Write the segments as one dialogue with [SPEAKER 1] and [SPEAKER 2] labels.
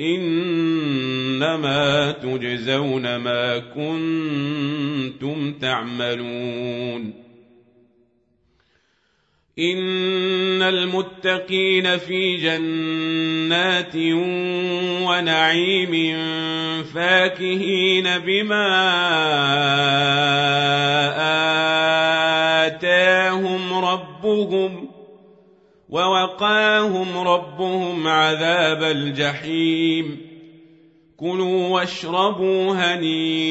[SPEAKER 1] إنما تجزون ما كنتم تعملون. إن المتقين في جنات ونعيم فاكهين بما اتاهم ووقاهم ربهم عذاب الجحيم. كلوا واشربوا هنيئا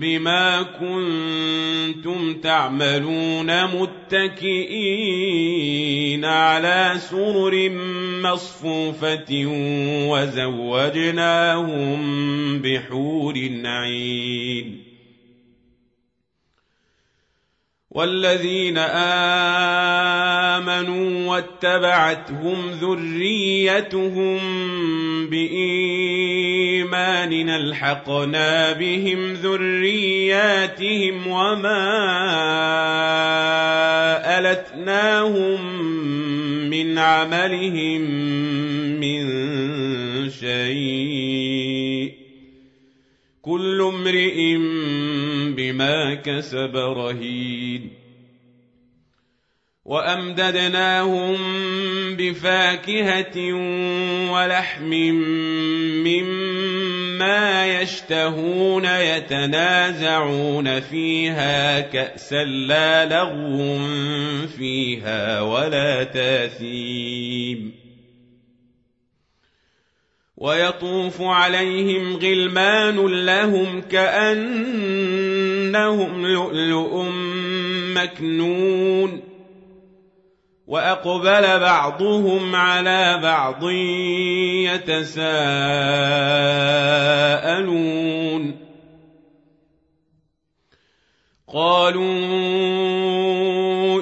[SPEAKER 1] بما كنتم تعملون متكئين على سرر مصفوفة وزوجناهم بحور عين. والذين آمنوا واتبعتهم ذريتهم بايمان الحقنا بهم ذرياتهم وما ألتناهم من عملهم من شيء. كل امرئ بما كسب رهين. وأمددناهم بفاكهة ولحم مما يشتهون يتنازعون فيها كأسا لا لغو فيها ولا تاثيم. ويطوف عليهم غلمان لهم كأنهم لؤلؤ مكنون وأقبل بعضهم على بعض يتساءلون قالوا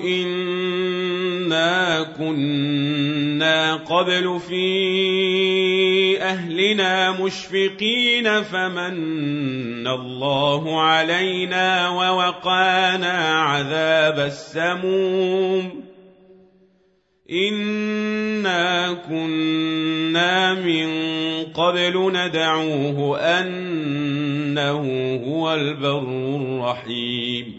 [SPEAKER 1] إنا كنا قبل في أهلنا مشفقين فمن الله علينا ووقانا عذاب السموم إنا كنا من قبل ندعوه أنه هو البر الرحيم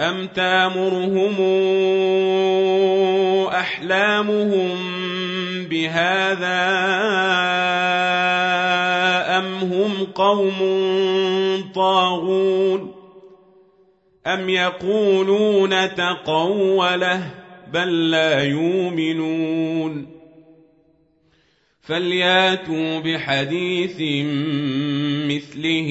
[SPEAKER 1] أم تامرهم أحلامهم بهذا أم هم قوم طاغون أم يقولون تقوله بل لا يؤمنون فلياتوا بحديث مثله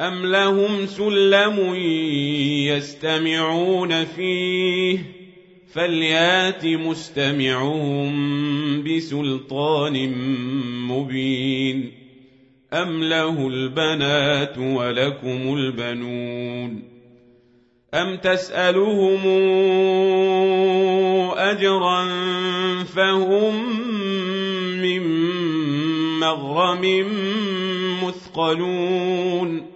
[SPEAKER 1] أم لهم سلم يستمعون فيه فليات مستمعهم بسلطان مبين أم له البنات ولكم البنون أم تسألهم أجرا فهم من مغرم مثقلون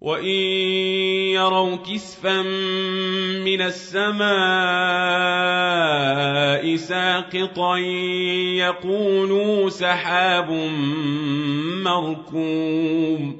[SPEAKER 1] وإن يروا كسفا من السماء ساقطا يقولوا سحاب مركوم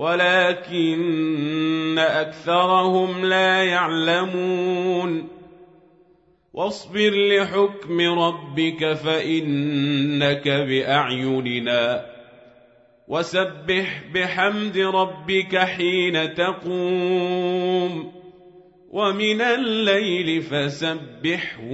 [SPEAKER 1] ولكن أكثرهم لا يعلمون. واصبر لحكم ربك فإنك بأعيننا. وسبح بحمد ربك حين تقوم. ومن الليل فسبحه